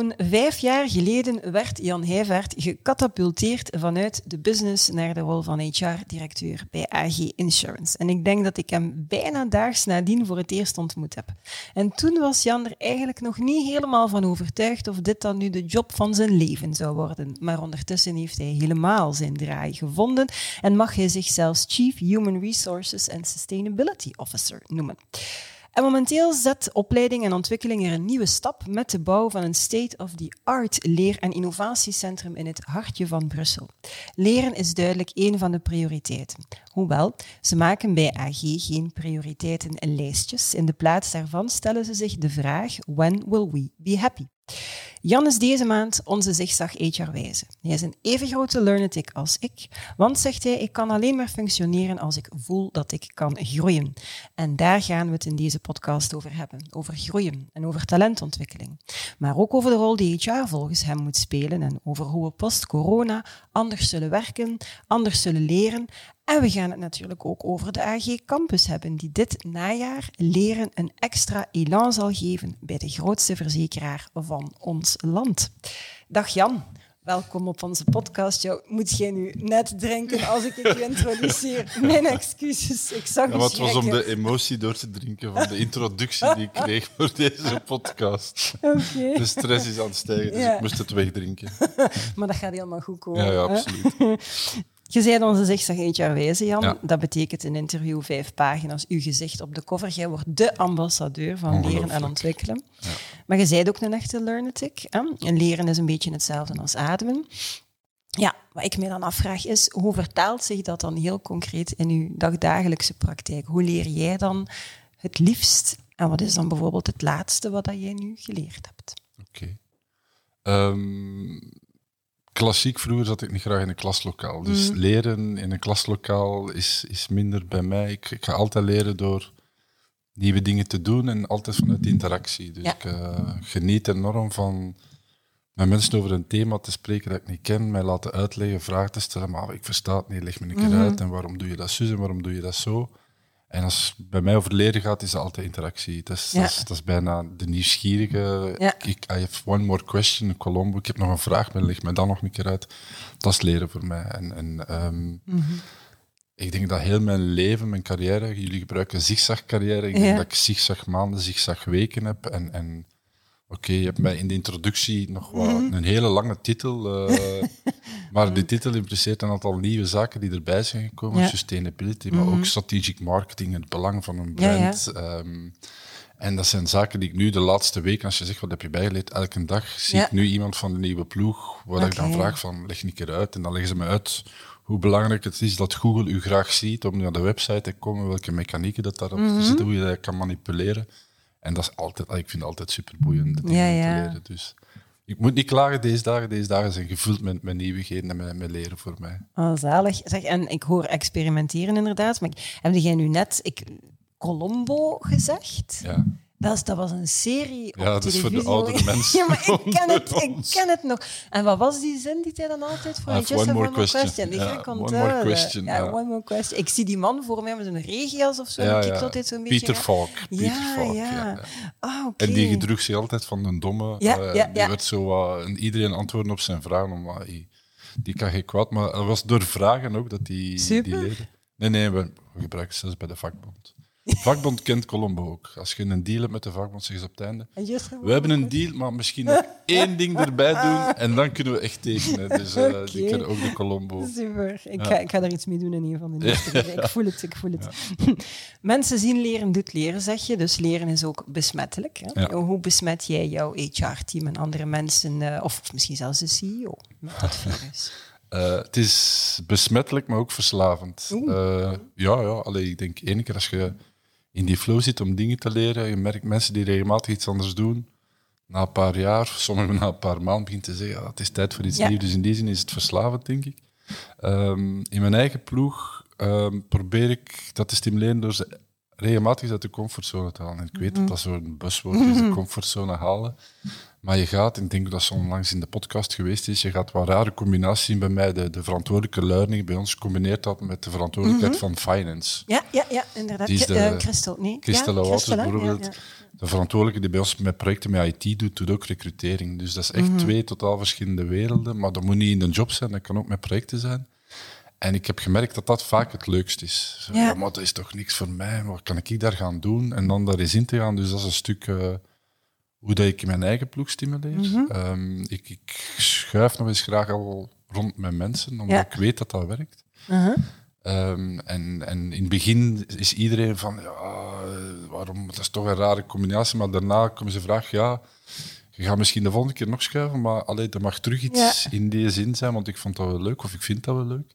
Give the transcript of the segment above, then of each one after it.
Zo'n vijf jaar geleden werd Jan Heijvaart gecatapulteerd vanuit de business naar de rol van HR-directeur bij AG Insurance. En ik denk dat ik hem bijna daags nadien voor het eerst ontmoet heb. En toen was Jan er eigenlijk nog niet helemaal van overtuigd of dit dan nu de job van zijn leven zou worden. Maar ondertussen heeft hij helemaal zijn draai gevonden en mag hij zich zelfs Chief Human Resources and Sustainability Officer noemen. En momenteel zet opleiding en ontwikkeling er een nieuwe stap met de bouw van een state-of-the-art leer- en innovatiecentrum in het hartje van Brussel. Leren is duidelijk een van de prioriteiten. Hoewel, ze maken bij AG geen prioriteitenlijstjes. In de plaats daarvan stellen ze zich de vraag: when will we be happy? Jan is deze maand onze zigzag HR-wijze. Hij is een even grote learnetic als ik, want, zegt hij, ik kan alleen maar functioneren als ik voel dat ik kan groeien. En daar gaan we het in deze podcast over hebben. Over groeien en over talentontwikkeling. Maar ook over de rol die HR volgens hem moet spelen en over hoe we post-corona anders zullen werken, anders zullen leren en we gaan het natuurlijk ook over de AG Campus hebben, die dit najaar leren een extra elan zal geven bij de grootste verzekeraar van ons land. Dag Jan. Welkom op onze podcast. Jou moet jij nu net drinken als ik je introduceer. Mijn excuses. Ik zag ja, Het was om de emotie door te drinken van de introductie die ik kreeg voor deze podcast. Okay. De stress is aan het stijgen, dus ik moest het wegdrinken. maar dat gaat helemaal goed komen. Ja, ja absoluut. Je zei onze zigzag HR wijze, Jan. Dat betekent een interview vijf pagina's, uw gezicht op de cover. Jij wordt de ambassadeur van leren en ontwikkelen. Ja. Maar je zei ook een echte learnetic. Hè? En leren is een beetje hetzelfde als ademen. Ja, wat ik me dan afvraag is, hoe vertaalt zich dat dan heel concreet in uw dagdagelijkse praktijk? Hoe leer jij dan het liefst? En wat is dan bijvoorbeeld het laatste wat jij nu geleerd hebt? Oké. Ehm, klassiek vroeger zat ik niet graag in een klaslokaal. Dus mm. leren in een klaslokaal is, is minder bij mij. Ik, ik, ga altijd leren door nieuwe dingen te doen en altijd vanuit interactie. Dus ik uh, geniet enorm van met mensen over een thema te spreken dat ik niet ken, mij laten uitleggen, vragen te stellen, maar ik versta het niet, leg me een keer mhm. uit en waarom doe je dat zo en waarom doe je dat zo. En als het bij mij over leren gaat, is dat altijd interactie. Dat is, dat is, bijna de nieuwsgierige. Ik, I have one more question, Colombo. Ik heb nog een vraag, maar leg me dan nog een keer uit. Dat is leren voor mij. En, en ehm, mhm. ik denk dat heel mijn leven, mijn carrière, jullie gebruiken zigzag-carrière. Ik denk dat ik zigzag maanden, zigzag weken heb. En, en Oké, je hebt mij in de introductie nog wat, mhm. een hele lange titel. Uh, maar die titel impliceert een aantal nieuwe zaken die erbij zijn gekomen. Sustainability, maar ook mhm. strategic marketing, het belang van een brand. Ehm, en dat zijn zaken die ik nu de laatste weken, als je zegt wat heb je bijgeleerd, elke dag zie ik nu iemand van de nieuwe ploeg, waar ik dan vraag van leg een keer uit. En dan leggen ze me uit hoe belangrijk het is dat Google u graag ziet om naar de website te komen, welke mechanieken dat daarop mm zitten, hoe je dat kan manipuleren. En dat is altijd, ik vind het altijd super boeiend ja, ja. te leren. Dus ik moet niet klagen deze dagen. Deze dagen zijn gevuld met, met nieuwigheden en met, met leren voor mij. Oh, zalig. Zeg, en ik hoor experimenteren inderdaad. Maar heb jij nu net ik, Colombo gezegd? Ja. Dat, dat was een serie ja, dat is voor de oudere mensen. ja, maar ik ken, het, ik ken het nog. En wat was die zin die hij dan altijd voor? Just one, more question. question. Die ja, one more question. Ja, one more question. Ik zie die man voor mij met een regenjas of zo. Ja, ja. altijd zo'n beetje... Peter Falk. Peter ja, Falk, ja. Ah, okay. En die gedroeg zich altijd van een domme. Ja, uh, ja, die werd zo uh, iedereen antwoorden op zijn vragen. Om, uh, die kan geen kwaad, maar het was door vragen ook dat die, die leden... Nee, nee, we, we gebruiken zelfs bij de vakbond. Vakbond kent Colombo ook. Als je een deal hebt met de vakbond, zeg ze op het einde. We hebben een deal, maar misschien nog één ding erbij doen en dan kunnen we echt tekenen. Dus uh, die kennen ook de Colombo. Super. Ik, ga, ik ga daar iets mee doen in een van de eerste Ik voel het, ik voel het. Mensen zien leren doet leren, zeg je. Dus leren is ook besmettelijk. Hè? Hoe besmet jij jouw HR-team en andere mensen, uh, of misschien zelfs de CEO, met dat virus? Uh, het is besmettelijk, maar ook verslavend. Uh, ja, ja allee, ik denk één keer als je in die flow zit om dingen te leren. Je merkt mensen die regelmatig iets anders doen. Na een paar jaar, sommigen na een paar maanden, begint te zeggen: ja, het is tijd voor iets nieuws. Dus in die zin is het verslavend, denk ik. Um, in mijn eigen ploeg ehm, probeer ik dat te stimuleren door ze regelmatig uit de comfortzone te halen. En ik weet dat dat zo'n buswoord is, de comfortzone halen. Maar je gaat, ik denk dat ze onlangs in de podcast geweest is, je gaat wel rare combinatie zien bij mij. De, de verantwoordelijke learning bij ons combineert dat met de verantwoordelijkheid van finance. Ja, ja, ja inderdaad. Die is de- Eh, Christel, nee. Christel ja, Christel, bijvoorbeeld. Ja, ja. De verantwoordelijke die bij ons met projecten met IT doet, doet ook recrutering. Dus dat is echt twee totaal verschillende werelden. Maar dat moet niet in een job zijn, dat kan ook met projecten zijn. En ik heb gemerkt dat dat vaak het leukst is. Zo, Ja. ja. maar dat is toch niks voor mij, wat kan ik daar gaan doen? En dan daar eens in te gaan. Dus dat is een stuk eh, hoe dat ik mijn eigen ploeg stimuleer. Ehm, ik, ik schuif nog eens graag al rond met mensen, omdat Ja. ik weet dat dat werkt. Uh-huh. Ehm, en, en in het begin is iedereen van, ja, waarom, dat is toch een rare combinatie. Maar daarna komen ze vragen, ja, je gaat misschien de volgende keer nog schuiven, maar allee, er mag terug iets in die zin zijn, want ik vond dat wel leuk, of ik vind dat wel leuk.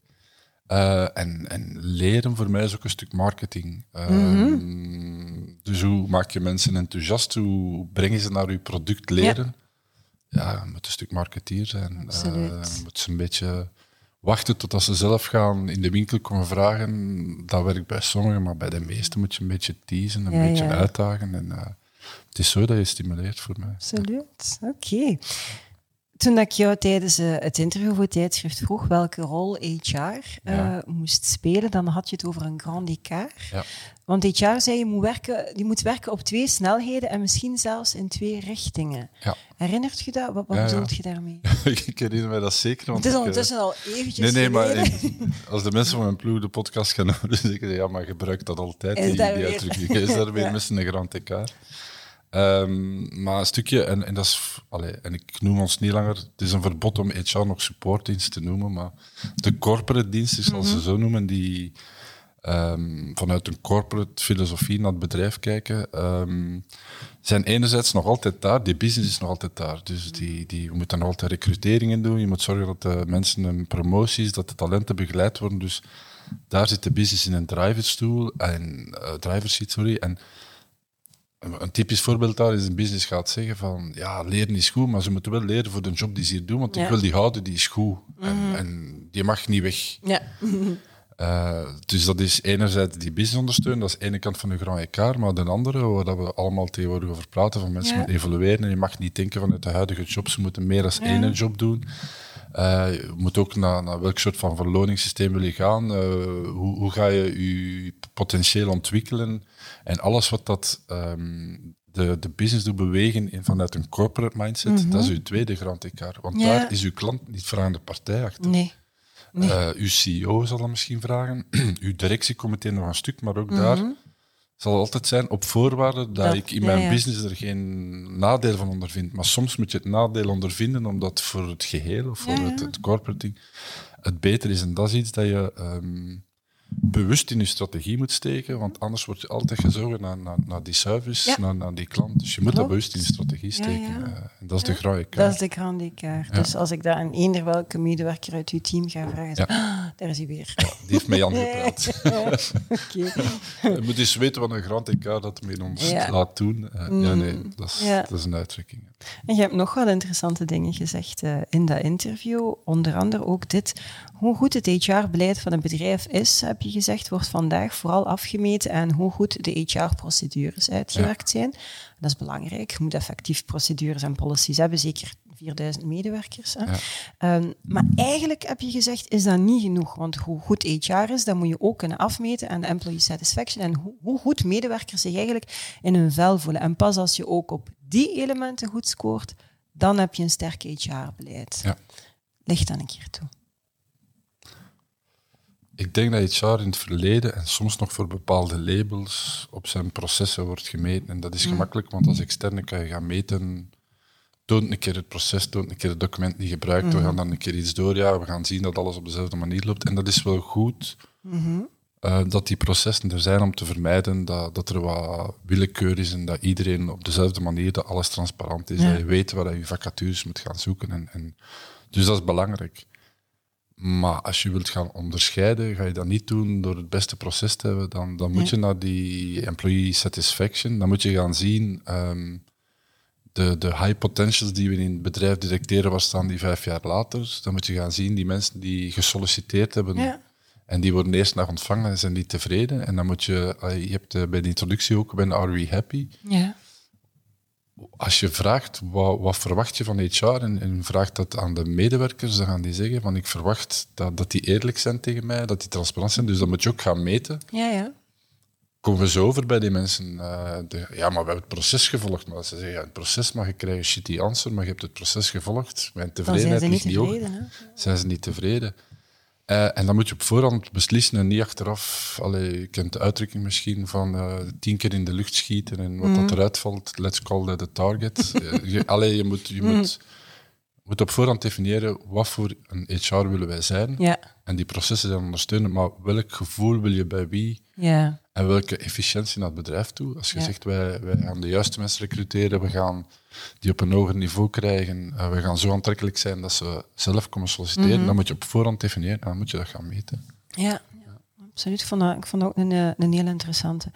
Eh, en, en leren voor mij is ook een stuk marketing. Ehm, Dus hoe maak je mensen enthousiast? Hoe breng je ze naar je product leren? Ja, je moet een stuk marketeer zijn. Absoluut. Eh, je moet ze een beetje wachten totdat ze zelf gaan in de winkel komen vragen. Dat werkt bij sommigen, maar bij de meesten moet je een beetje teasen, een Ja, beetje ja. uitdagen. En, eh, het is zo dat je stimuleert voor mij. Absoluut. Oké. Toen ik jou tijdens eh, het interview voor het tijdschrift vroeg welke rol HR eh, Ja. moest spelen, dan had je het over een grand écart. Ja. Want HR zei je moet werken, je moet werken op twee snelheden en misschien zelfs in twee richtingen. Ja. Herinnert je dat? Wat, wat bedoelt je daarmee? ik herinner mij dat zeker. Want Het is ik, eh, ondertussen al eventjes Nee, nee, maar als de mensen van mijn ploeg de podcast gaan horen, zeggen ze, ja, maar gebruik dat altijd, Is die, daar die uitdrukking. Is daar weer Ja. een grand elkaar. Ehm, maar een stukje, en, en dat is, allee, en ik noem ons niet langer, het is een verbod om HR nog supportdienst te noemen, maar de corporate diensten, zoals Mhm. ze zo noemen, die ehm, vanuit een corporate filosofie naar het bedrijf kijken, ehm, zijn enerzijds nog altijd daar, die business is nog altijd daar. Dus die, die, we moeten nog altijd recruteringen doen, je moet zorgen dat de mensen een promoties, dat de talenten begeleid worden. Dus daar zit de business in een driverstoel, en, eh driver seat, sorry. En een typisch voorbeeld daar is een business gaat zeggen van ja, leren is goed, maar ze moeten wel leren voor de job die ze hier doen, want Ja. ik wil die houden, die is goed. En, en die mag niet weg. Ja. Eh, dus dat is enerzijds die business ondersteunen, dat is de ene kant van de grand écart, maar de andere, waar dat we allemaal tegenwoordig over praten, van mensen Ja. moeten evolueren en je mag niet denken vanuit de huidige job, ze moeten meer dan Ja. één job doen. Eh, je moet ook naar, naar welk soort van verloningssysteem wil je gaan, Eh, hoe, hoe ga je je potentieel ontwikkelen en alles wat dat ehm, de, de business doet bewegen in, vanuit een corporate mindset, dat is uw tweede grand écart, want Mhm. Ja. daar is uw klant niet vragende partij achter. Nee. Nee. Eh, uw CEO zal dat misschien vragen. uw directiecomité nog een stuk, maar ook Mhm. daar zal altijd zijn op voorwaarde dat, Dat- ik in mijn ja. business er geen nadeel van ondervind. Maar soms moet je het nadeel ondervinden omdat voor het geheel of voor Ja. Het, het corporate ding het beter is. En dat is iets dat je ehm, bewust in je strategie moet steken, want anders word je altijd gezogen naar, naar, naar die service, Ja. naar, naar die klant. Dus je moet Klopt. dat bewust in je strategie steken. ja. Eh, en dat is de grauwe Dat is de grand écart. Dus als ik dat aan eender welke medewerker uit uw team ga vragen, zo, "Ah, daar is hij weer. Die heeft met Jan gepraat. Je moet eens weten wat een grand écart dat met ons laat doen. Eh, Ja, nee, dat is, dat is een uitdrukking. En je hebt nog wat interessante dingen gezegd eh, in dat interview. Onder andere ook dit. Hoe goed het HR-beleid van een bedrijf is, heb je gezegd, wordt vandaag vooral afgemeten aan hoe goed de HR-procedures uitgewerkt zijn. Dat is belangrijk. Je moet effectief procedures en policies hebben, zeker 4000 medewerkers. Hè. Ja. Ehm, maar eigenlijk heb je gezegd, is dat niet genoeg. Want hoe goed HR is, dat moet je ook kunnen afmeten aan de employee satisfaction. En hoe, hoe goed medewerkers zich eigenlijk in hun vel voelen. En pas als je ook op die elementen goed scoort, dan heb je een sterk HR-beleid. Ja. Ligt dan een keer toe. Ik denk dat HR in het verleden en soms nog voor bepaalde labels op zijn processen wordt gemeten. En dat is gemakkelijk, want als externe kan je gaan meten. Toont een keer het proces, toont een keer het document niet gebruikt. Mm. We gaan dan een keer iets door. Ja, we gaan zien dat alles op dezelfde manier loopt. En dat is wel goed Mm-hmm. Eh, dat die processen er zijn om te vermijden dat, dat er wat willekeur is en dat iedereen op dezelfde manier, dat alles transparant is. Ja. Dat je weet waar je vacatures moet gaan zoeken. En, en, dus dat is belangrijk. Maar als je wilt gaan onderscheiden, ga je dat niet doen door het beste proces te hebben. Dan, dan moet je naar die employee satisfaction, dan moet je gaan zien ehm, de, de high potentials die we in het bedrijf detecteren, waar staan die vijf jaar later. Dan moet je gaan zien die mensen die gesolliciteerd hebben Ja. En die worden eerst naar ontvangen en zijn die tevreden. En dan moet je, je hebt bij de introductie ook, ben Are We Happy? Ja. Als je vraagt, wat, wat verwacht je van HR? En, en vraagt dat aan de medewerkers, dan gaan die zeggen van ik verwacht dat, dat die eerlijk zijn tegen mij, dat die transparant zijn. Dus dat moet je ook gaan meten. Ja, ja komen we zo over bij die mensen. Uh, de, ja, maar we hebben het proces gevolgd. Maar ze zeggen, ja, het proces mag je krijgen shitty answer, maar je hebt het proces gevolgd. Mijn tevredenheid zijn ligt niet hoog. Zijn ze niet tevreden? Uh, en dan moet je op voorhand beslissen en niet achteraf. Allee, je kent de uitdrukking misschien van uh, tien keer in de lucht schieten en wat mm. dat eruit valt, let's call that the target. je, allee, je moet, je mm. moet, moet op voorhand definiëren wat voor een HR willen wij zijn. Ja. En die processen zijn ondersteunen, maar welk gevoel wil je bij wie? Ja. En welke efficiëntie naar het bedrijf toe? Als je zegt, wij, wij gaan de juiste mensen recruteren, we gaan die op een hoger niveau krijgen, uh, we gaan zo aantrekkelijk zijn dat ze zelf komen solliciteren, mhm. dan moet je op voorhand definiëren en dan moet je dat gaan meten. Ja, absoluut. Ik vond dat, ik vond dat ook een, eh, een heel interessante.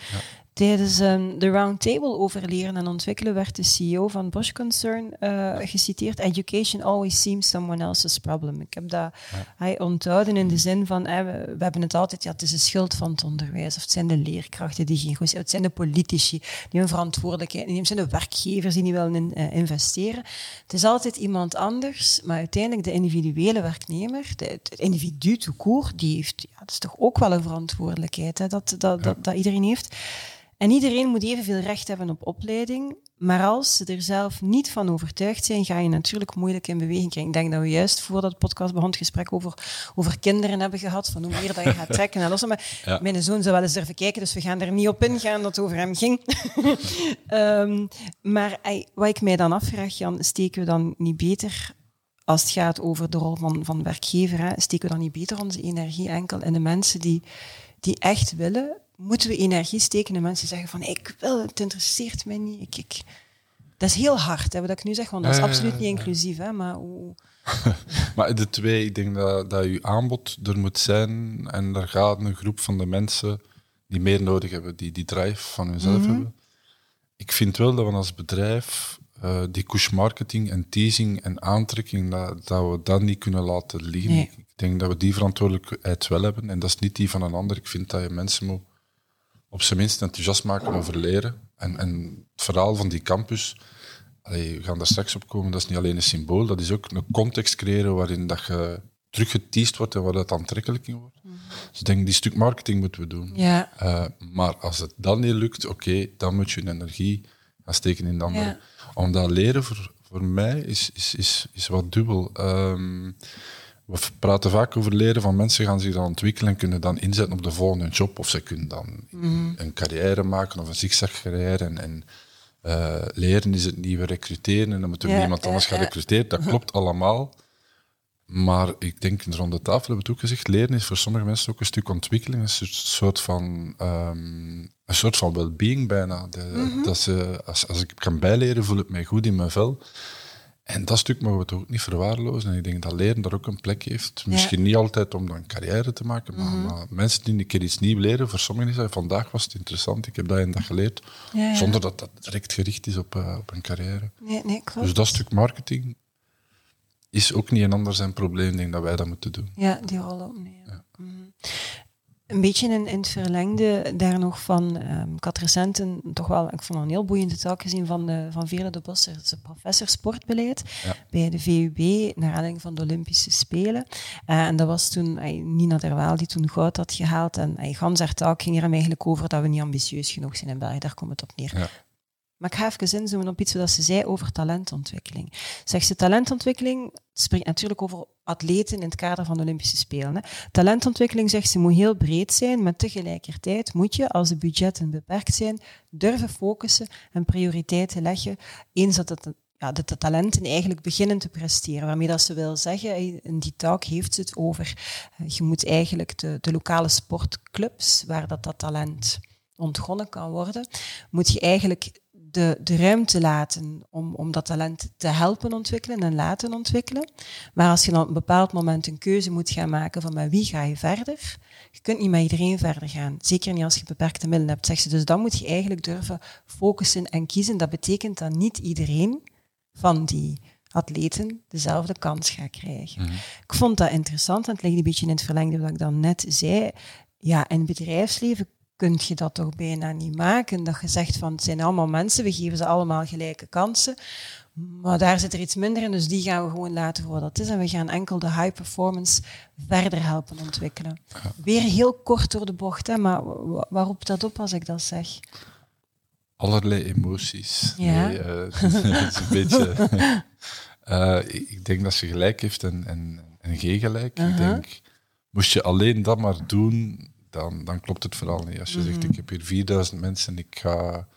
Tijdens um, de roundtable over leren en ontwikkelen werd de CEO van Bosch Concern uh, geciteerd: Education always seems someone else's problem. Ik heb dat hij onthouden in de zin van: we, we, hebben het altijd, ja, het is een schuld van het onderwijs, of het zijn de leerkrachten die geen goed zijn, het zijn de politici die een verantwoordelijkheid nemen, het zijn de werkgevers die niet willen uh, investeren. Het is altijd iemand anders, maar uiteindelijk de individuele werknemer, de, het individu court, die heeft, ja, dat is toch ook wel een verantwoordelijkheid hè, dat, dat, dat, dat iedereen heeft. En iedereen moet evenveel recht hebben op opleiding. Maar als ze er zelf niet van overtuigd zijn, ga je natuurlijk moeilijk in beweging krijgen. Ik denk dat we juist voordat de podcast begon het gesprek over, over kinderen hebben gehad. Van hoe meer dat je gaat trekken en lossen. Maar mijn zoon zou wel eens durven kijken, dus we gaan er niet op ingaan dat het over hem ging. um, maar wat ik mij dan afvraag, Jan, steken we dan niet beter als het gaat over de rol van, van werkgever, hè, steken we dan niet beter onze energie enkel in de mensen die, die echt willen moeten we energie steken in mensen zeggen van ik wil, het interesseert mij niet. Ik, ik. Dat is heel hard, hè, wat ik nu zeg, want dat is absoluut niet inclusief. Hè, maar, maar de twee, ik denk dat, dat je aanbod er moet zijn en daar gaat een groep van de mensen die meer nodig hebben, die die drive van hunzelf mhm. hebben. Ik vind wel dat we als bedrijf uh, die push marketing en teasing en aantrekking, dat, dat we dat niet kunnen laten liggen. Ik denk dat we die verantwoordelijkheid wel hebben en dat is niet die van een ander. Ik vind dat je mensen moet op zijn minst enthousiast maken over leren. En, en het verhaal van die campus, allee, we gaan daar straks op komen, dat is niet alleen een symbool, dat is ook een context creëren waarin dat je teruggeteased wordt en waar dat aantrekkelijk in wordt. Mm. Dus ik denk, die stuk marketing moeten we doen. Ja. Uh, maar als het dan niet lukt, oké, dan moet je energie gaan steken in de andere. Ja. Omdat leren voor, voor mij is, is, is, is wat dubbel. Um, we praten vaak over leren van mensen gaan zich dan ontwikkelen en kunnen dan inzetten op de volgende job. Of ze kunnen dan mhm. een carrière maken of een zigzag carrière. En, en uh, leren is het nieuwe recruteren en dan moet er ja, niemand anders gaan recruteren. Dat klopt allemaal. Maar ik denk, rond de tafel hebben we het ook gezegd, leren is voor sommige mensen ook een stuk ontwikkeling, een soort van, um, een soort van well-being bijna. De, mhm. dat ze, als, als ik kan bijleren, voel ik mij goed in mijn vel. En dat stuk mogen we toch ook niet verwaarlozen. En ik denk dat leren daar ook een plek heeft. Misschien niet altijd om dan carrière te maken, maar, mhm. maar, mensen die een keer iets nieuws leren, voor sommigen is dat, vandaag was het interessant, ik heb dat en dat geleerd, zonder dat dat direct gericht is op, uh, op een carrière. Nee, nee, klopt. Dus dat stuk marketing is ook niet een ander zijn probleem, denk dat wij dat moeten doen. Ja, die rol ook niet. Ja. Een beetje in, in, het verlengde daar nog van, um, ik had recent een, toch wel, ik vond een heel boeiende talk gezien van, de, van Veerle de Bosser, ze professor sportbeleid bij de VUB, naar aanleiding van de Olympische Spelen. Uh, en dat was toen uh, Nina Derwaal die toen goud had gehaald. En uh, gans haar talk ging er hem eigenlijk over dat we niet ambitieus genoeg zijn in België, daar komt het op neer. Ja. Maar ik ga even inzoomen op iets wat ze zei over talentontwikkeling. Zegt ze, talentontwikkeling spreekt natuurlijk over atleten in het kader van de Olympische Spelen. Hè. Talentontwikkeling, zegt ze, moet heel breed zijn, maar tegelijkertijd moet je, als de budgetten beperkt zijn, durven focussen en prioriteiten leggen, eens dat het ja, dat de talenten eigenlijk beginnen te presteren. Waarmee dat ze wil zeggen, in die talk heeft ze het over, eh, je moet eigenlijk de, de lokale sportclubs, waar dat, dat talent ontgonnen kan worden, moet je eigenlijk de, de ruimte laten om, om dat talent te helpen ontwikkelen en laten ontwikkelen. Maar als je dan op een bepaald moment een keuze moet gaan maken van met wie ga je verder, je kunt niet met iedereen verder gaan. Zeker niet als je beperkte middelen hebt, zegt ze. Dus dan moet je eigenlijk durven focussen en kiezen. Dat betekent dat niet iedereen van die atleten dezelfde kans gaat krijgen. Ik vond dat interessant en het ligt een beetje in het verlengde wat ik dan net zei. Ja, in het bedrijfsleven kun je dat toch bijna niet maken. Dat je zegt van het zijn allemaal mensen, we geven ze allemaal gelijke kansen. Maar daar zit er iets minder in, dus die gaan we gewoon laten voor wat dat is. En we gaan enkel de high performance verder helpen ontwikkelen. Weer heel kort door de bocht, hè, maar waar roept dat op als ik dat zeg? Allerlei emoties. Ja. Nee, eh, het is een beetje... eh, ik denk dat ze gelijk heeft en, en, en geen gelijk. Ik Uh-huh. denk, moest je alleen dat maar doen, dan, dan klopt het vooral niet. Als je zegt, Mhm. ik heb hier 4000 mensen en ik ga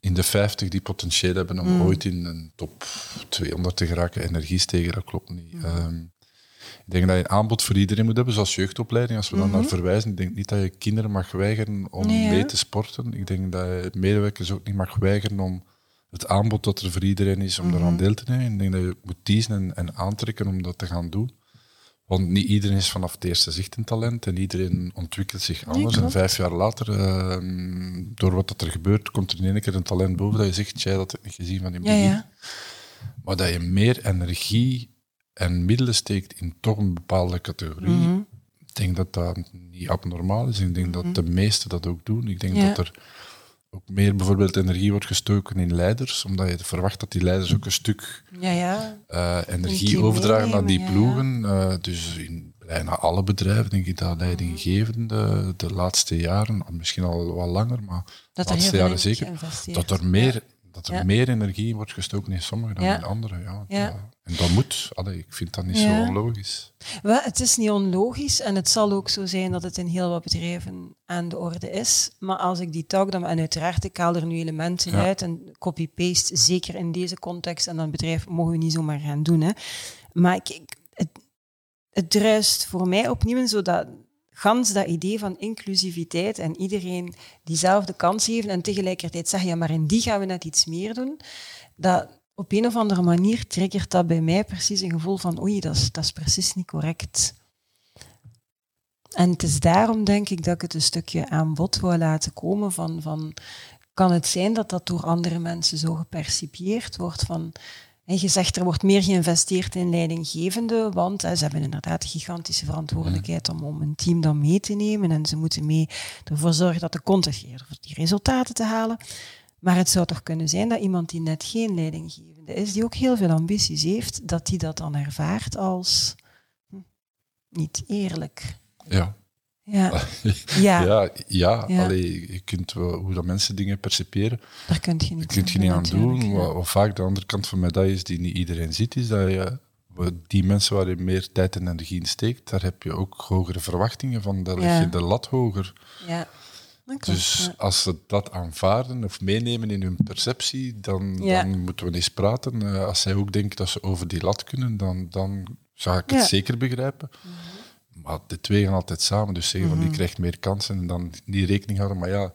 in de 50 die potentieel hebben om Mhm. ooit in een top 200 te geraken, energie stegen, dat klopt niet. Mhm. Ehm, ik denk dat je een aanbod voor iedereen moet hebben, zoals jeugdopleiding. Als we dan naar verwijzen, ik denk niet dat je kinderen mag weigeren om Mhm. Nee, mee te sporten. Ik denk dat je medewerkers ook niet mag weigeren om het aanbod dat er voor iedereen is, om Mhm. daaraan deel te nemen. Ik denk dat je moet kiezen en, en aantrekken om dat te gaan doen. Want niet iedereen is vanaf het eerste zicht een talent en iedereen ontwikkelt zich anders. en vijf jaar later, ehm, door wat dat er gebeurt, komt er in één keer een talent boven dat je zegt, jij dat ik niet gezien van in het Ja, begin. ja. Maar dat je meer energie en middelen steekt in toch een bepaalde categorie. Mhm. Ik denk dat dat niet abnormaal is. Ik denk dat de meesten dat ook doen. Ik denk Ja. dat er ook meer bijvoorbeeld energie wordt gestoken in leiders, omdat je verwacht dat die leiders ook een stuk Ja, ja. eh, energie overdragen aan die ploegen. Eh, dus in bijna alle bedrijven denk ik dat leidinggevende de laatste jaren, misschien al wat langer, maar Dat de laatste jaren zeker, dat er meer, dat er Ja. meer energie wordt gestoken in sommige dan Ja. in andere. Ja, Ja. En dat moet. Allee, ik vind dat niet zo onlogisch. Wel, het is niet onlogisch en het zal ook zo zijn dat het in heel wat bedrijven aan de orde is. Maar als ik die tak dan, en uiteraard, ik haal er nu elementen uit en copy-paste, zeker in deze context en dat bedrijf mogen we niet zomaar gaan doen. Hè. Maar ik, ik- het, het druist voor mij opnieuw zo dat gans dat idee van inclusiviteit en iedereen diezelfde kans geven en tegelijkertijd zeggen, ja, maar in die gaan we net iets meer doen. Dat op een of andere manier triggert dat bij mij precies een gevoel van oei, dat is, dat is precies niet correct. En het is daarom, denk ik, dat ik het een stukje aan bod wil laten komen van, van kan het zijn dat dat door andere mensen zo gepercipieerd wordt van en je zegt er wordt meer geïnvesteerd in leidinggevende, want hè, ze hebben inderdaad een gigantische verantwoordelijkheid om, om een team dan mee te nemen en ze moeten mee ervoor zorgen dat de context die resultaten te halen. Maar het zou toch kunnen zijn dat iemand die net geen leidinggevende is, die ook heel veel ambities heeft, dat die dat dan ervaart als hm, niet eerlijk. Ja. Ja, ja, Ja, ja, Ja. Allee, je kunt wel, hoe dat mensen dingen percipiëren, daar kun je niet, kun je niet aan doen. Wat, wat vaak de andere kant van de medaille is, die niet iedereen ziet, is dat je die mensen waar je meer tijd en energie in steekt, daar heb je ook hogere verwachtingen van. Daar leg je de lat hoger. Ja, klopt, Dus als ze dat aanvaarden of meenemen in hun perceptie, dan, dan moeten we eens praten. Eh, als zij ook denken dat ze over die lat kunnen, dan, dan zou ik het zeker begrijpen. Maar de twee gaan altijd samen. Dus zeggen van Mhm. die krijgt meer kansen en dan die rekening houden. Maar ja,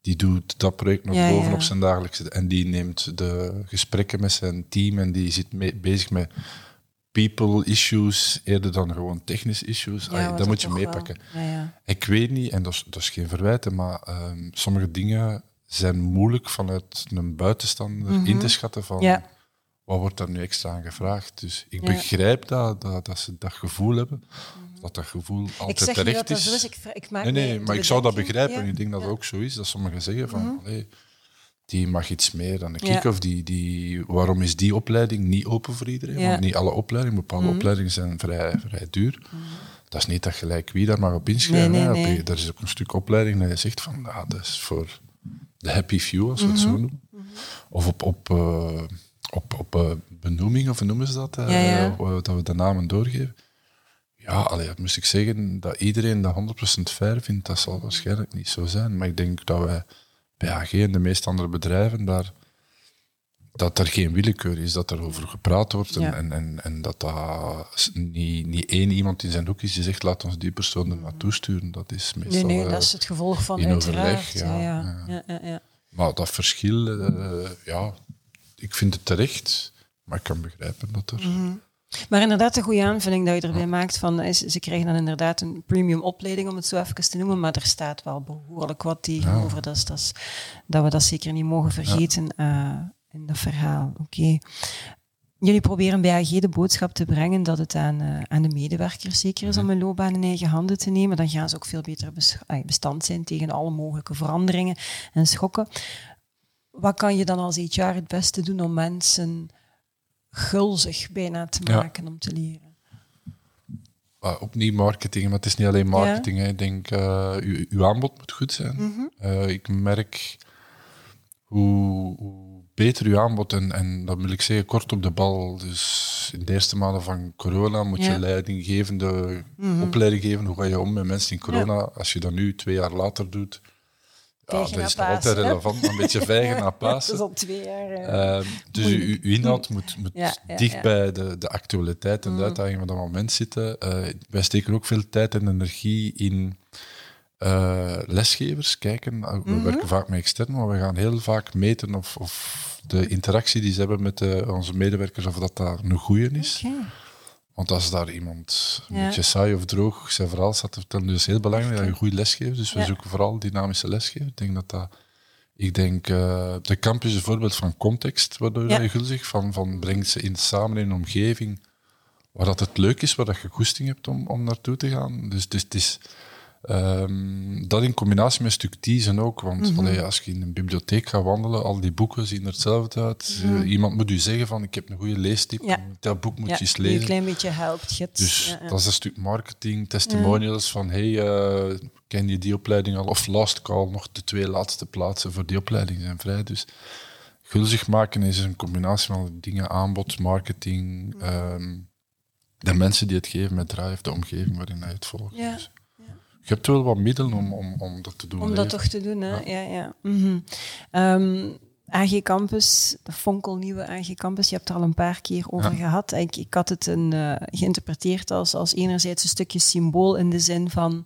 die doet dat project nog Ja, bovenop ja. zijn dagelijkse. En die neemt de gesprekken met zijn team en die zit mee, bezig met people issues eerder dan gewoon technische issues. Ja, dat moet je meepakken. Ik weet niet, en dat is, dat is geen verwijten, maar ehm, sommige dingen zijn moeilijk vanuit een buitenstander in te schatten van Mhm. Wat wordt daar nu extra aan gevraagd. Dus ik begrijp dat, dat, dat ze dat gevoel hebben, dat dat gevoel Mhm. Ik altijd niet terecht dat dat is. zo is, ik, ik maak nee, nee, de maar ik zou dat begrijpen. Ja. En ik denk dat het. Mhm. ook zo is, dat sommigen zeggen van, allee, die mag iets meer dan ik. Ja. Of die, die, waarom is die opleiding niet open voor iedereen? Ja. Mhm. Want niet alle opleidingen, bepaalde opleidingen zijn vrij, vrij duur. Dat is niet dat gelijk wie daar mag op inschrijven. Nee, nee, hè. Op- nee. Er is ook een stuk opleiding dat je zegt van, ah, dat is voor de happy few, als we het zo Mhm. noemen. Of op, op, eh, op, op eh, benoeming, of hoe noemen ze dat? Ja, ja. eh, dat we de namen doorgeven. Ja, allee, dat moest ik zeggen, dat iedereen dat 100% fair vindt, dat zal waarschijnlijk niet zo zijn. Maar ik denk dat wij bij AG en de meeste andere bedrijven daar dat er geen willekeur is, dat er over gepraat wordt en, Ja. en, en, en dat dat niet, niet één iemand in zijn hoek is die zegt laat ons die persoon er naartoe sturen. Dat is meestal... Nee, nee, eh, dat is het gevolg van in overleg, ja, ja, ja. ja. Ja, ja, ja. Maar dat verschil, eh, ja, ik vind het terecht, maar ik kan begrijpen dat er... Mhm. Maar inderdaad, een goede aanvulling dat je erbij maakt van is, ze krijgen dan inderdaad een premium opleiding, om het zo even te noemen, maar er staat wel behoorlijk wat tegenover. Dat, is, dat, is- dat we dat zeker niet mogen vergeten eh, in dat verhaal. Oké. jullie proberen bij AG de boodschap te brengen dat het aan, uh, aan de medewerkers zeker is om hun loopbaan in eigen handen te nemen. Dan gaan ze ook veel beter bestand zijn tegen alle mogelijke veranderingen en schokken. Wat kan je dan als HR het beste doen om mensen gulzig bijna te maken om te leren? Uh, opnieuw marketing, maar het is niet alleen marketing. Hè. Ik denk, uh, uw, uw, aanbod moet goed zijn. Mm ik merk hoe, hoe, beter uw aanbod, en, en dat wil ik zeggen, kort op de bal. Dus in de eerste maanden van corona moet je leidinggevende mm opleiding geven. Hoe ga je om met mensen in corona? Als je dat nu twee jaar later doet, ja, dat is nog altijd relevant, een beetje vijgen naar Pasen. dat is al twee jaar. Uh, dus uw, uw, inhoud moet, moet dicht bij de, de actualiteit en de mm. uitdaging van dat moment zitten. Uh, wij steken ook veel tijd en energie in uh, lesgevers. Kijken, we mm -hmm. werken vaak met extern, maar we gaan heel vaak meten of, of de interactie die ze hebben met onze medewerkers, of dat daar een goede is. Okay. Want als daar iemand een beetje saai of droog zijn verhaal staat te vertellen, is heel belangrijk dat je goed lesgeeft. Dus we zoeken vooral dynamische lesgeven. Ik denk dat dat... Ik denk, uh, de campus is een voorbeeld van context, waardoor ja. je gulzig van, van brengt ze in samen in een omgeving waar dat het leuk is, waar dat je goesting hebt om, om naartoe te gaan. Dus, dus het is Um, dat in combinatie met stuk teasen ook, want mm allee, als je in een bibliotheek gaat wandelen, al die boeken zien er hetzelfde uit. Mm iemand moet u zeggen van, ik heb een goede leestip, ja. dat boek moet ja, je eens lezen. een klein beetje helpt. Dus ja, dat is een stuk marketing, testimonials van, hey, uh, ken je die opleiding al? Of last call, nog de twee laatste plaatsen voor die opleiding zijn vrij. Dus gulzig maken is een combinatie van dingen, aanbod, marketing, um, de mensen die het geven met drive, de omgeving waarin hij het volgt. Ja. Dus je hebt wel wat middelen om, om, om dat te doen. Om dat toch te doen, hè? Ja, ja. Mm -hmm. AG Campus, de fonkelnieuwe AG Campus, je hebt er al een paar keer over gehad. Ik, ik had het een, uh, geïnterpreteerd als, als enerzijds een stukje symbool in de zin van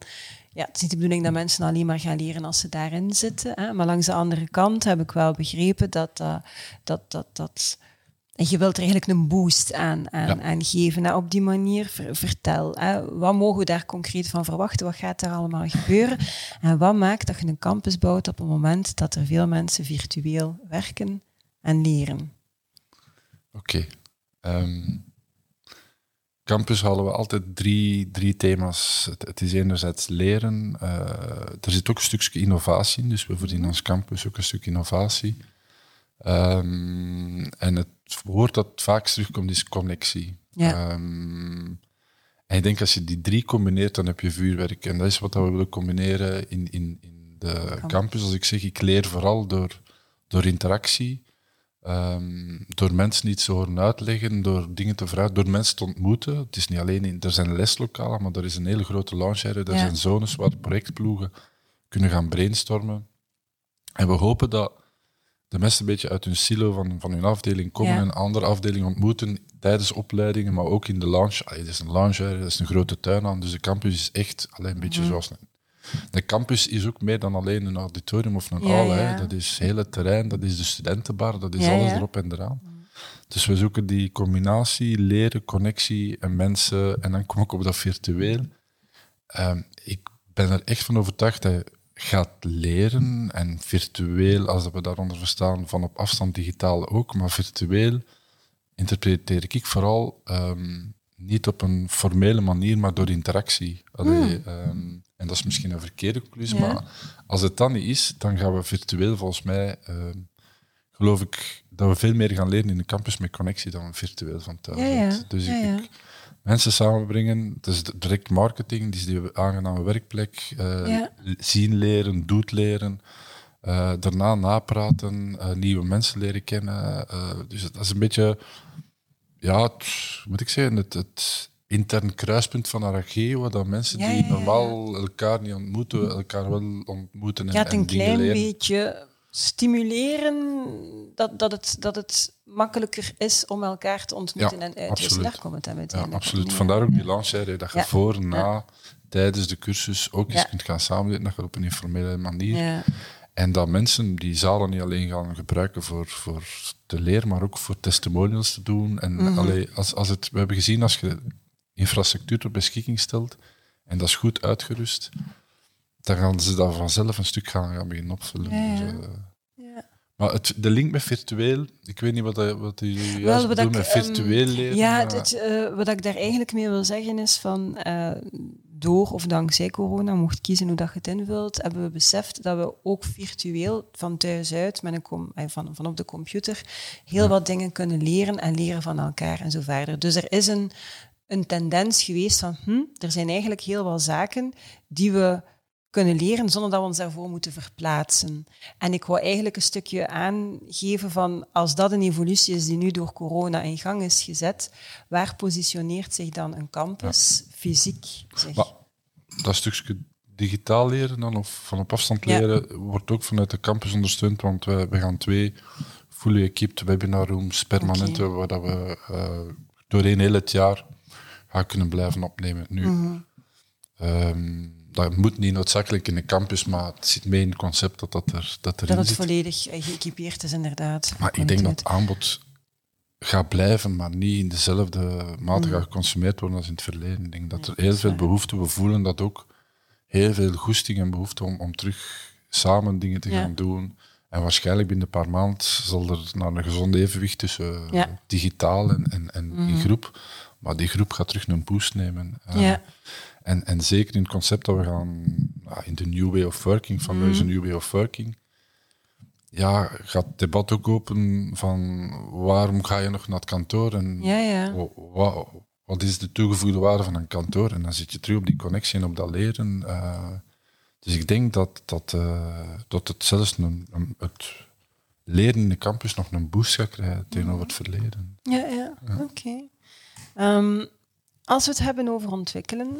ja, het is niet de bedoeling dat mensen alleen maar gaan leren als ze daarin zitten. Hè? Maar langs de andere kant heb ik wel begrepen dat uh, dat, dat, dat en je wilt er eigenlijk een boost aan, aan, aan geven. Nou, op die manier, vertel, hè, wat mogen we daar concreet van verwachten? Wat gaat er allemaal gebeuren? En wat maakt dat je een campus bouwt op het moment dat er veel mensen virtueel werken en leren? Oké. Ehm, campus halen we altijd drie, drie thema's. Het, is enerzijds leren. Uh, er zit ook een stukje innovatie in, dus we verdienen als campus ook een stuk innovatie. Um, en het woord dat vaak terugkomt is connectie. Ja. Um, en ik denk als je die drie combineert, dan heb je vuurwerk. En dat is wat we willen combineren in, in, in de campus. Als ik zeg, ik leer vooral door, door interactie, um, door mensen iets te horen uitleggen, door dingen te vragen, door mensen te ontmoeten. Het is niet alleen in, er zijn leslokalen, maar er is een hele grote lounge area. Er zijn zones waar projectploegen kunnen gaan brainstormen. En we hopen dat de mensen een beetje uit hun silo van, van hun afdeling komen en een andere afdeling ontmoeten tijdens opleidingen, maar ook in de lounge. Het is een lounge, er is een grote tuin aan, dus de campus is echt alleen een beetje mhm. zoals... De campus is ook meer dan alleen een auditorium of een hal. Ja. Dat is het hele terrein, dat is de studentenbar, dat is alles erop en eraan. Dus we zoeken die combinatie, leren, connectie en mensen. En dan kom ik op dat virtueel. Uh, ik ben er echt van overtuigd dat gaat leren en virtueel, als we daaronder verstaan, van op afstand digitaal ook, maar virtueel interpreteer ik vooral ehm, niet op een formele manier, maar door interactie. Allee, hmm. ehm, en dat is misschien een verkeerde conclusie, maar als het dan niet is, dan gaan we virtueel volgens mij, ehm, geloof ik, dat we veel meer gaan leren in de campus met connectie dan virtueel van thuis. Ja, dus ik, mensen samenbrengen. Het is direct marketing, dus die aangename werkplek. Uh, Zien leren, doet leren. Uh, daarna napraten, uh, nieuwe mensen leren kennen. dus dat is een beetje, ja, het, moet ik zeggen, het, het intern kruispunt van Arageo, waar dat mensen die normaal elkaar niet ontmoeten, elkaar wel ontmoeten en, en een klein beetje stimuleren dat, dat, het, dat het makkelijker is om elkaar te ontmoeten en uit je Daar komt het Ja, absoluut. Vandaar ook die lancering, dat je voor, na, tijdens de cursus ook eens kunt gaan samenwerken, dat je op een informele manier. En dat mensen die zalen niet alleen gaan gebruiken voor, voor te leren, maar ook voor testimonials te doen. En mm als, als het, we hebben gezien, als je infrastructuur ter beschikking stelt, en dat is goed uitgerust, dan gaan ze dat vanzelf een stuk gaan, gaan beginnen opvullen. Ja, dus, uh, Maar het, de link met virtueel, ik weet niet wat, dat- wat u Wel, juist wat bedoelt met ehm, virtueel leren. Ja, maar- het, het, eh, wat ik daar eigenlijk mee wil zeggen is van eh, door of dankzij corona, mocht kiezen hoe dat je het invult, hebben we beseft dat we ook virtueel van thuis uit, met een eh, van, van op de computer, heel wat dingen kunnen leren en leren van elkaar en zo verder. Dus er is een, een tendens geweest van, hm, er zijn eigenlijk heel wat zaken die we kunnen leren zonder dat we ons daarvoor moeten verplaatsen. En ik wou eigenlijk een stukje aangeven van als dat een evolutie is die nu door corona in gang is gezet, waar positioneert zich dan een campus fysiek? Maar dat stukje digitaal leren dan, of van op afstand Ja. leren, wordt ook vanuit de campus ondersteund, want we, we gaan twee fully equipped webinar rooms permanent hebben, waar dat we eh, doorheen heel het jaar gaan kunnen blijven opnemen. Nu, Mhm. ehm, dat moet niet noodzakelijk in de campus, maar het zit mee in het concept dat dat, er, dat erin dat het zit. volledig eh, geëquipeerd is, inderdaad. Maar ik denk dat het aanbod gaat blijven, maar niet in dezelfde mate gaat geconsumeerd worden als in het verleden. Ik denk dat er heel veel behoefte, we voelen dat ook, heel veel goesting en behoefte om, om terug samen dingen te Ja. gaan doen. En waarschijnlijk binnen een paar maanden zal er naar een gezonde evenwicht tussen Ja. Eh, digitaal en, en, en in groep. Maar die groep gaat terug een boost nemen. Eh, Ja. En, en zeker in het concept dat we gaan in de new way of working, Mhm. mm. new way of working, ja, gaat het debat ook open van waarom ga je nog naar het kantoor en Ja, ja. wa- wa- wat is de toegevoegde waarde van een kantoor? En dan zit je terug op die connectie en op dat leren. eh. dus ik denk dat, dat, eh, dat het zelfs een, een- het leren in de campus nog een boost gaat krijgen tegenover het verleden. Ja, ja. oké. Ehm, als we het hebben over ontwikkelen,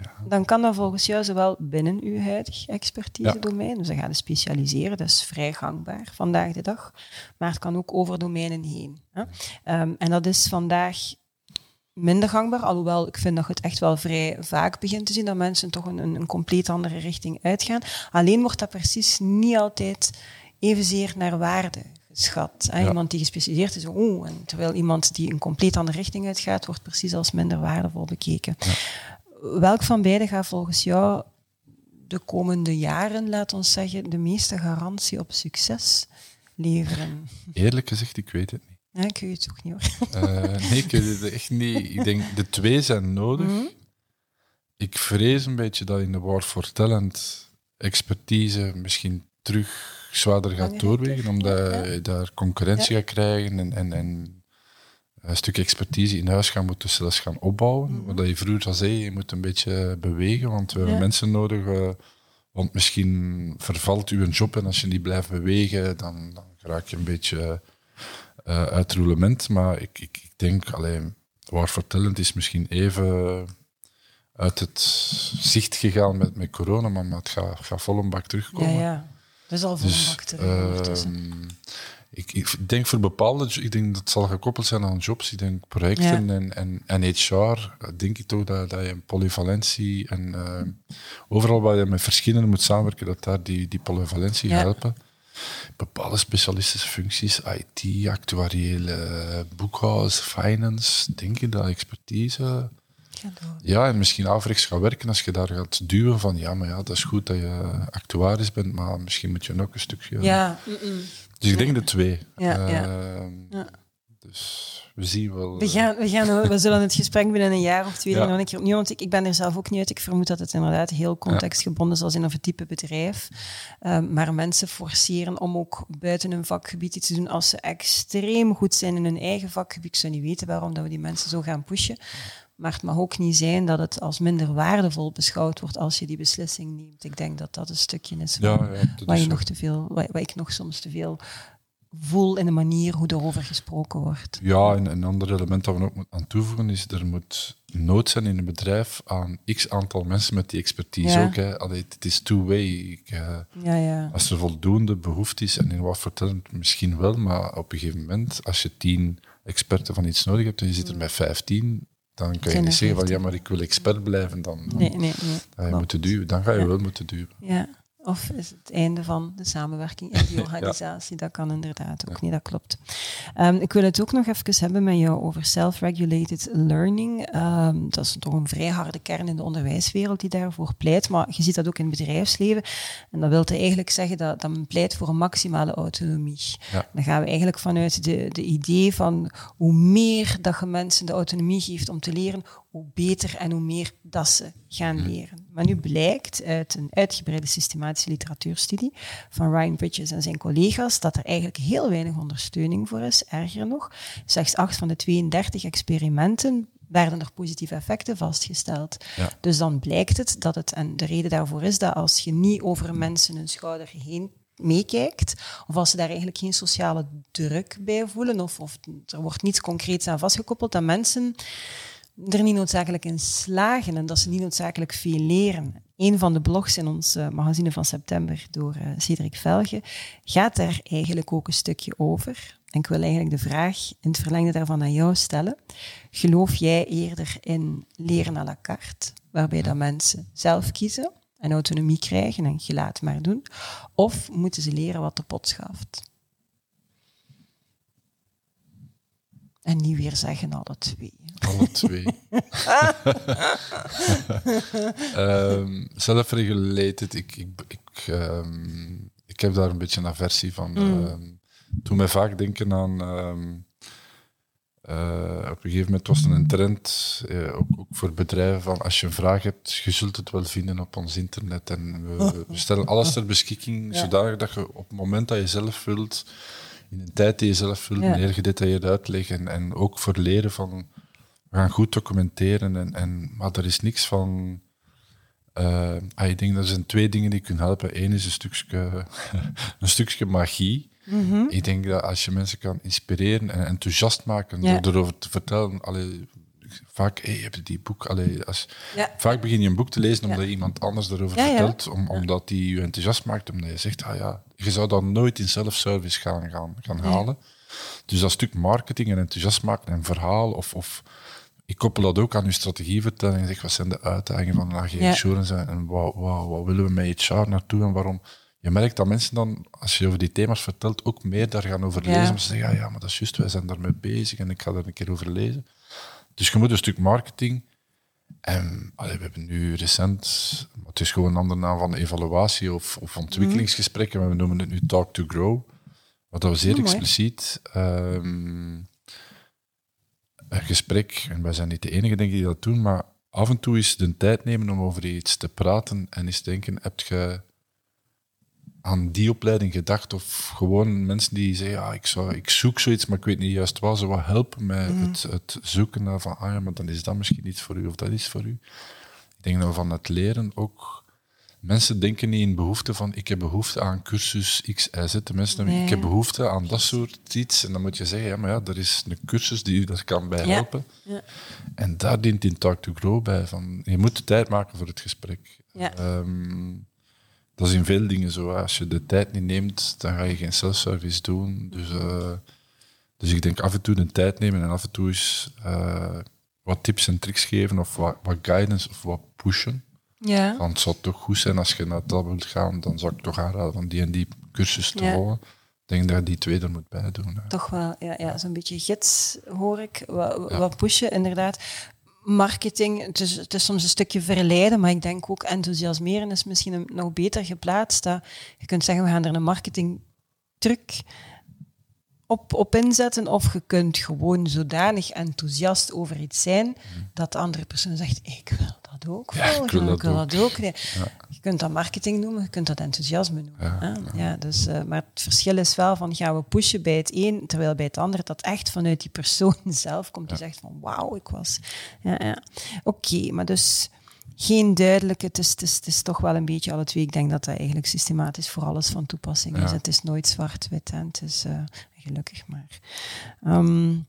Ja. dan kan dat volgens jou zowel binnen uw huidig expertise-domein, dus dan gaan specialiseren, dat is vrij gangbaar vandaag de dag, maar het kan ook over domeinen heen. Hè? Ehm, en dat is vandaag minder gangbaar, alhoewel ik vind dat je het echt wel vrij vaak begint te zien, dat mensen toch een, een, compleet andere richting uitgaan. Alleen wordt dat precies niet altijd evenzeer naar waarde geschat. Hè? Ja. Iemand die gespecialiseerd is, oh, en terwijl iemand die een compleet andere richting uitgaat, wordt precies als minder waardevol bekeken. Welk van beide gaat volgens jou de komende jaren, laat ons zeggen, de meeste garantie op succes leveren? Eerlijk gezegd, ik weet het niet. Ja, ik weet het ook niet hoor. Eh, nee, ik weet het echt niet. Ik denk, de twee zijn nodig. Mhm. Ik vrees een beetje dat in de War for Talent expertise misschien terug zwaarder gaat doorwegen, omdat je daar concurrentie gaat krijgen en, en, en een stuk expertise in huis gaan moeten zelfs gaan opbouwen. Wat je vroeger al zei, je moet een beetje bewegen, want we hebben. Ja. mensen nodig. eh, want misschien vervalt uw job en als je niet blijft bewegen, dan, dan raak je een beetje eh, uit roulement. Maar ik, ik, ik denk, alleen War for Talent is misschien even uit het zicht gegaan met, met corona, maar, maar het gaat, gaat vol een bak Ja, terugkomen. ja. Dat is al Dus, een bak terug ik, ik denk voor bepaalde, ik denk dat het zal gekoppeld zijn aan jobs. Ik denk projecten en, en, en HR, eh, denk ik toch dat, dat je een polyvalentie en eh, overal waar je met verschillende moet samenwerken, dat daar die, die polyvalentie Ja. helpen. Bepaalde specialistische functies, IT, actuariële, boekhouden, finance, denk ik dat expertise. Door. Ja, en misschien averechts gaan werken als je daar gaat duwen van ja, maar ja, dat is goed dat je actuaris bent, maar misschien moet je ook een stukje... Ja. Dus ik denk de twee. Ja. Ehm, Ja. Dus we zien wel. We, gaan, we, gaan, we zullen het gesprek binnen een jaar of twee Ja. nog een keer opnieuw, want ik, ik ben er zelf ook niet uit. Ik vermoed dat het inderdaad heel contextgebonden zal zijn of het type bedrijf. Ehm, maar mensen forceren om ook buiten hun vakgebied iets te doen als ze extreem goed zijn in hun eigen vakgebied. Ik zou niet weten waarom dat we die mensen zo gaan pushen. Maar het mag ook niet zijn dat het als minder waardevol beschouwd wordt als je die beslissing neemt. Ik denk dat dat een stukje is ja, van ja, waar, is je nog te veel, waar, waar ik nog soms te veel voel in de manier hoe erover gesproken wordt. Ja, en een ander element dat we ook moeten aan toevoegen is er moet nood zijn in een bedrijf aan x aantal mensen met die expertise Ja. ook. Hè. Allee, het is two-way. Eh, Ja, ja. als er voldoende behoefte is, en in wat voor talent misschien wel, maar op een gegeven moment, als je tien experten van iets nodig hebt en je zit er met vijftien, dan kan je niet zeggen van ja, 15. maar ik wil expert blijven, dan, dan Nee, nee, nee. ga je moeten duwen. Dan ga je wel moeten duwen. Ja, Of is het einde van de samenwerking in die organisatie? Dat kan inderdaad ook niet, dat klopt. Um, ik wil het ook nog even hebben met jou over self-regulated learning. Um, dat is toch een vrij harde kern in de onderwijswereld die daarvoor pleit, maar je ziet dat ook in het bedrijfsleven. En dat wil eigenlijk zeggen dat, dat men pleit voor een maximale autonomie. Ja. Dan gaan we eigenlijk vanuit de, de idee van hoe meer dat je mensen de autonomie geeft om te leren, hoe beter en hoe meer dat ze gaan hmm. leren. Maar nu blijkt uit een uitgebreide systematische literatuurstudie van Ryan Bridges en zijn collega's dat er eigenlijk heel weinig ondersteuning voor is. Erger nog, slechts 8 van de 32 experimenten werden er positieve effecten vastgesteld. Dus dan blijkt het dat het, en de reden daarvoor is dat als je niet over mensen hun schouder heen meekijkt, of als ze daar eigenlijk geen sociale druk bij voelen, of, of er wordt niets concreets aan vastgekoppeld, dat mensen er niet noodzakelijk in slagen en dat ze niet noodzakelijk veel leren. Een van de blogs in ons uh, magazine van september door uh, Cedric Velge gaat daar eigenlijk ook een stukje over. En ik wil eigenlijk de vraag in het verlengde daarvan aan jou stellen. Geloof jij eerder in leren à la carte, waarbij dat mensen zelf kiezen en autonomie krijgen en je laat maar doen? Of moeten ze leren wat de pot schaft? En niet weer zeggen alle twee. Alle twee. um, Self-regulated, ik, ik, ik, um, ik heb daar een beetje een aversie van. Mm. Um, doe mij vaak denken aan... Uh, op een gegeven moment was er een trend, uh, ook, ook, voor bedrijven, van als je een vraag hebt, je zult het wel vinden op ons internet. En we, we stellen alles ter beschikking, ja. zodanig dat je op het moment dat je zelf wilt in een tijd die je zelf wil, meer gedetailleerd uitleggen. En ook voor leren van, we gaan goed documenteren. En, en, maar er is niks van... Uh, ik denk dat er zijn twee dingen die kunnen helpen. Eén is een stukje, een stukje magie. Mm Ik denk dat als je mensen kan inspireren en enthousiast maken door erover te vertellen, allee, vaak, hey, heb je die boek? Allee, als, Vaak begin je een boek te lezen omdat ja. iemand anders erover vertelt, om, omdat die je enthousiast maakt, omdat je zegt, ah ja, je zou dat nooit in self-service gaan, gaan, gaan halen. Dus dat stuk marketing en enthousiast maken en verhaal, of, of ik koppel dat ook aan je strategievertelling en zeg, wat zijn de uitdagingen van AG Insurance en wat, wat, wat willen we met HR naartoe en waarom? Je merkt dat mensen dan, als je over die thema's vertelt, ook meer daar gaan over lezen. Om te zeggen, ja, ja, maar dat is juist, wij zijn daarmee bezig en ik ga daar een keer over lezen. Dus je moet een stuk marketing. En allee, we hebben nu recent, het is gewoon een andere naam van evaluatie of, of ontwikkelingsgesprekken, maar we noemen het nu Talk to Grow. Wat dat we zeer oh, expliciet um, een gesprek, en wij zijn niet de enige denk ik die dat doen, maar af en toe is de tijd nemen om over iets te praten en eens denken, heb je aan die opleiding gedacht? Of gewoon mensen die zeggen, ja, ik, zou, ik zoek zoiets, maar ik weet niet juist wat. Ze wat helpen met mm. het, het, zoeken naar van, ah ja, maar dan is dat misschien iets voor u of dat is voor u. Ik denk we van het leren ook... Mensen denken niet in behoefte van, ik heb behoefte aan cursus X, Y, Z. De mensen denken, ik heb behoefte aan dat soort iets. En dan moet je zeggen, ja, maar ja, er is een cursus die u dat kan bij helpen. Ja. En daar dient in Talk to Grow bij. Van, je moet de tijd maken voor het gesprek. Ja. Um, dat is in veel dingen zo. Als je de tijd niet neemt, dan ga je geen self-service doen. Dus, uh, dus ik denk af en toe de tijd nemen en af en toe eens uh, wat tips en tricks geven of wat, wat guidance of wat pushen. Ja. Want het zou toch goed zijn als je naar dat wilt gaan, dan zou ik toch aanraden van die en die cursus te volgen. Ik denk dat je die twee er moet bij doen. Toch wel, ja, ja zo'n beetje gids hoor ik. Wat, ja. wat pushen, inderdaad marketing, het is, het is, soms een stukje verleiden, maar ik denk ook enthousiasmeren is misschien nog beter geplaatst. Dat je kunt zeggen, we gaan er een marketing truc op, op inzetten, of je kunt gewoon zodanig enthousiast over iets zijn, dat de andere persoon zegt, ik wil dat ook ja, ik wil dat, dat ook. Ja. Je kunt dat marketing noemen, je kunt dat enthousiasme noemen. Ja, ja. dus, uh, maar het verschil is wel van, gaan we pushen bij het een, terwijl bij het ander dat echt vanuit die persoon zelf komt, die zegt van, wauw, ik was... Ja, ja. Oké, maar dus geen duidelijke, het is, het, is, het is toch wel een beetje alle twee. Ik denk dat dat eigenlijk systematisch voor alles van toepassing is. Het is nooit zwart-wit, het is uh, gelukkig maar. Um,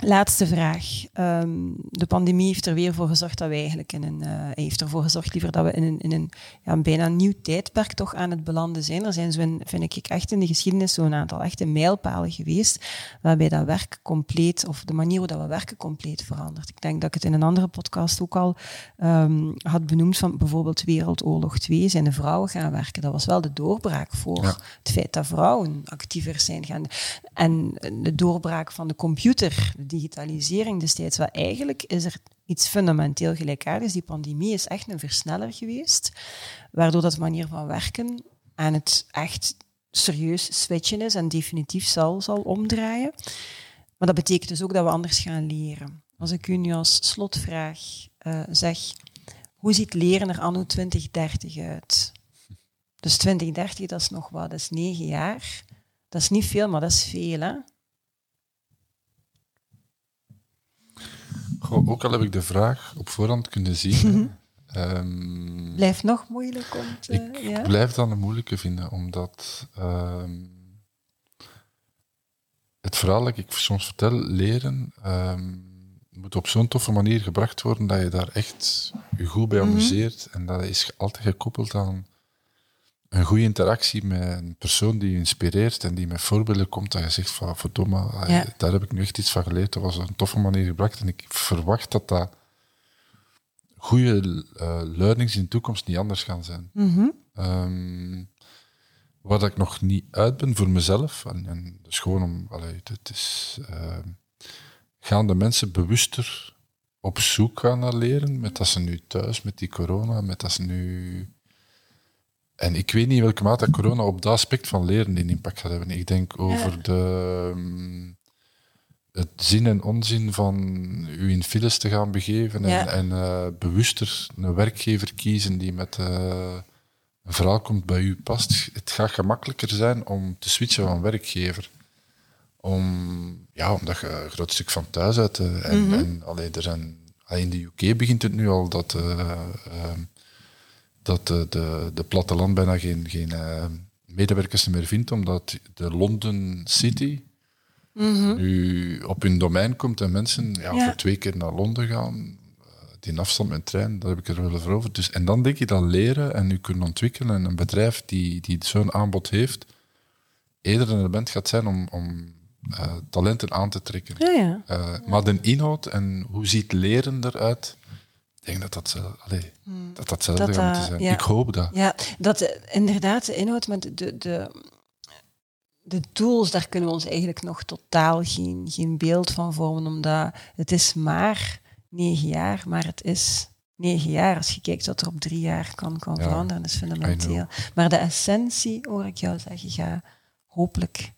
Laatste vraag. Ehm, de pandemie heeft er weer voor gezorgd dat we eigenlijk in een, uh, heeft ervoor gezorgd liever dat we in een, in een ja, bijna nieuw tijdperk toch aan het belanden zijn. Er zijn zo, vind ik, echt in de geschiedenis zo'n aantal echte mijlpalen geweest, waarbij dat werk compleet, of de manier waarop we werken compleet verandert. Ik denk dat ik het in een andere podcast ook al um, had benoemd van bijvoorbeeld Wereldoorlog 2, zijn de vrouwen gaan werken. Dat was wel de doorbraak voor het feit dat vrouwen actiever zijn gaan. En de doorbraak van de computer, digitalisering destijds. Wel, eigenlijk is er iets fundamenteel gelijkaardigs. Die pandemie is echt een versneller geweest, waardoor dat manier van werken aan het echt serieus switchen is en definitief zal, zal omdraaien. Maar dat betekent dus ook dat we anders gaan leren. Als ik u nu als slotvraag uh, zeg, hoe ziet leren er anno 2030 uit? Dus 2030, dat is nog wat, dat is negen jaar. Dat is niet veel, maar dat is veel, hè? Ook al heb ik de vraag op voorhand kunnen zien. um, Blijft nog moeilijk om te... Ik ja? blijf dat een moeilijke vinden, omdat um, het verhaal dat ik soms vertel, leren, um, moet op zo'n toffe manier gebracht worden dat je daar echt je goed bij amuseert. En dat is altijd gekoppeld aan een goede interactie met een persoon die je inspireert en die met voorbeelden komt, dat je zegt van, verdomme, ja. daar heb ik nu echt iets van geleerd. Dat was een toffe manier gebracht en ik verwacht dat dat goede uh, learnings in de toekomst niet anders gaan zijn. Mm -hmm. um, waar ik nog niet uit ben voor mezelf, en, en dus gewoon om, allee, het is, uh, gaan de mensen bewuster op zoek gaan naar leren, met dat ze nu thuis, met die corona, met dat ze nu en ik weet niet in welke mate corona op dat aspect van leren een impact gaat hebben. Ik denk over ja. de, um, het zin en onzin van u in files te gaan begeven ja. en, en uh, bewuster een werkgever kiezen die met uh, een verhaal komt bij u past. Het gaat gemakkelijker zijn om te switchen van werkgever. Om, ja, omdat je een groot stuk van thuis uit... Uh, en, Mm -hmm. en allee, er zijn, in de UK begint het nu al dat dat de, de, de platteland bijna geen, geen uh, medewerkers meer vindt, omdat de London City mm -hmm. nu op hun domein komt en mensen ja, Ja. voor twee keer naar Londen gaan. Uh, die afstand met trein, daar heb ik er wel voor over. Dus, en dan denk je dat leren en je kunnen ontwikkelen en een bedrijf die, die zo'n aanbod heeft, eerder een element gaat zijn om, om uh, talenten aan te trekken. Ja, ja. Uh, maar de inhoud en hoe ziet leren eruit, ik denk dat dat, allee, dat, dat Dat, gaat moeten uh, zijn. ja. Ik hoop dat. Ja, dat eh, inderdaad de inhoud, maar de, de, de, tools, daar kunnen we ons eigenlijk nog totaal geen, geen beeld van vormen, omdat het is maar negen jaar, maar het is negen jaar. Als je kijkt wat er op drie jaar kan, kan Ja, veranderen, dat is fundamenteel. Maar de essentie, hoor ik jou zeggen, ga hopelijk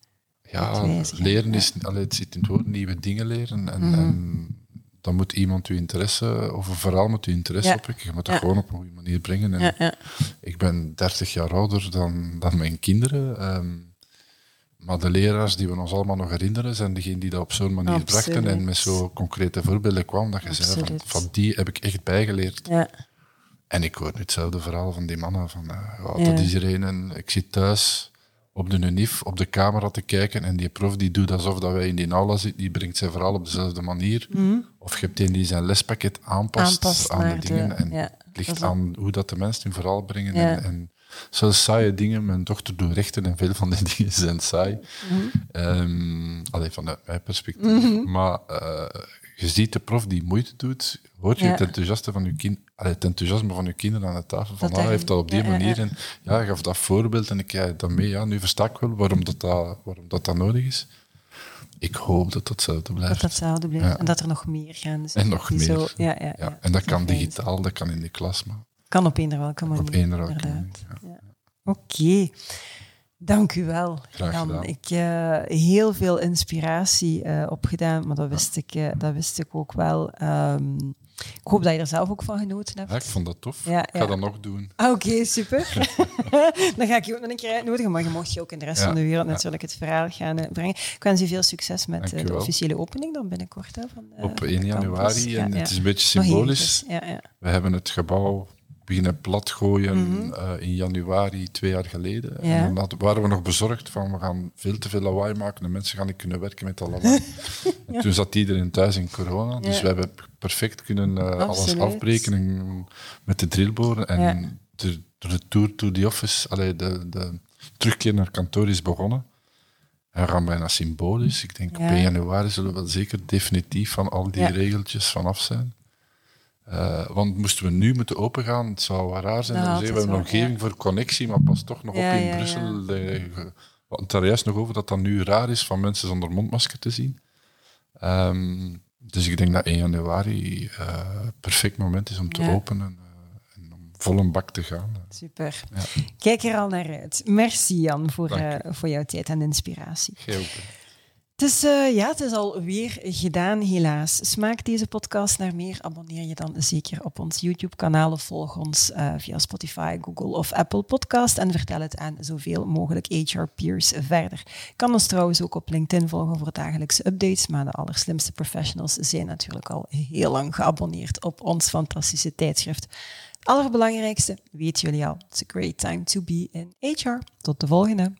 Ja, leren is, allee, het zit in het woord nieuwe dingen leren. En, Mhm. en dan moet iemand uw interesse, of een verhaal moet uw interesse Ja. opwekken. Je moet Ja. gewoon op een goede manier brengen. En Ja. Ik ben 30 jaar ouder dan, dan mijn kinderen. ehm, maar de leraars die we ons allemaal nog herinneren, zijn degenen die dat op zo'n manier Absoluut. brachten en met zo concrete voorbeelden kwamen, dat je zei van, van die heb ik echt bijgeleerd. ja. En ik hoor nu hetzelfde verhaal van die mannen. Van, Ja. Dat is er een en ik zit thuis op de UNIF op de camera te kijken en die prof die doet alsof dat wij in die aula zitten, die brengt zijn verhaal op dezelfde manier. Of je hebt een die zijn lespakket aanpast, Aanpast aan de dingen. en ja, het ligt aan hoe dat de mensen hun verhaal brengen. Ja. En, en zelfs saaie dingen, mijn dochter doet rechten en veel van die dingen zijn saai. Ehm, allee, vanuit mijn perspectief. Maar eh, je ziet de prof die moeite doet, hoort je Ja. het, enthousiaste van je kind, het enthousiasme van je kinderen aan de tafel. Van, Dat ah, hij heeft dat op die ja, manier. En ja, hij gaf dat voorbeeld en ik kijk dan mee. Ja, nu versta ik wel waarom dat, dat, waarom dat, dat nodig is. Ik hoop dat dat hetzelfde Dat blijft. dat blijft. En dat er nog meer gaan zijn. En nog meer. Zo, ja, ja, en dat kan digitaal, dat kan in de klas, maar Kan op eender welke manier. op één welke manier. Ja. Oké. Dank u wel, Graag Jan. Ik heb heel veel inspiratie eh, opgedaan, maar dat wist, ik, eh, dat wist ik ook wel. Ehm, ik hoop dat je er zelf ook van genoten hebt. Ja, ik vond dat tof. Ja, ik ga ja. dat nog doen. Ah, Oké, super. dan ga ik je ook nog een keer uitnodigen, maar je mocht je ook in de rest van de wereld natuurlijk het verhaal gaan eh, brengen. Ik wens u veel succes met eh, de officiële opening dan binnenkort. Hè, van, eh, Op de 1 campus. januari. Ja, En het is een beetje symbolisch. eventjes, Ja, ja. We hebben het gebouw beginnen platgooien Mhm. eh, in januari twee jaar geleden. Ja. En dan waren we nog bezorgd van we gaan veel te veel lawaai maken. De mensen gaan niet kunnen werken met dat lawaai. En Toen zat iedereen thuis in corona. Dus Ja. we hebben perfect kunnen eh, alles afbreken en- met de drillboren. En de, de retour to the office, allee, de, de terugkeer naar kantoor is begonnen. En we gaan bijna symbolisch. Ik denk op 1 januari zullen we wel zeker definitief van al die regeltjes vanaf zijn. Eh, want moesten we nu moeten opengaan, het zou wel raar zijn. Nou, we zeggen, we hebben een omgeving voor connectie, maar pas toch nog op in. Brussel. We hadden het daar juist nog over dat dat nu raar is van mensen zonder mondmasker te zien. Ehm, dus ik denk dat 1 januari eh perfect moment is om te openen eh, en om vol een bak te gaan. Super. Ja. Kijk er al naar uit. Merci Jan voor, voor jouw tijd en inspiratie. Ook, hè. Het is, eh, ja, het is alweer gedaan, helaas. Smaakt deze podcast naar meer? Abonneer je dan zeker op ons YouTube-kanaal of volg ons eh, via Spotify, Google of Apple Podcast en vertel het aan zoveel mogelijk HR-peers verder. Kan ons trouwens ook op LinkedIn volgen voor dagelijkse updates, maar de allerslimste professionals zijn natuurlijk al heel lang geabonneerd op ons fantastische tijdschrift. Het allerbelangrijkste weten jullie al. It's a great time to be in HR. Tot de volgende.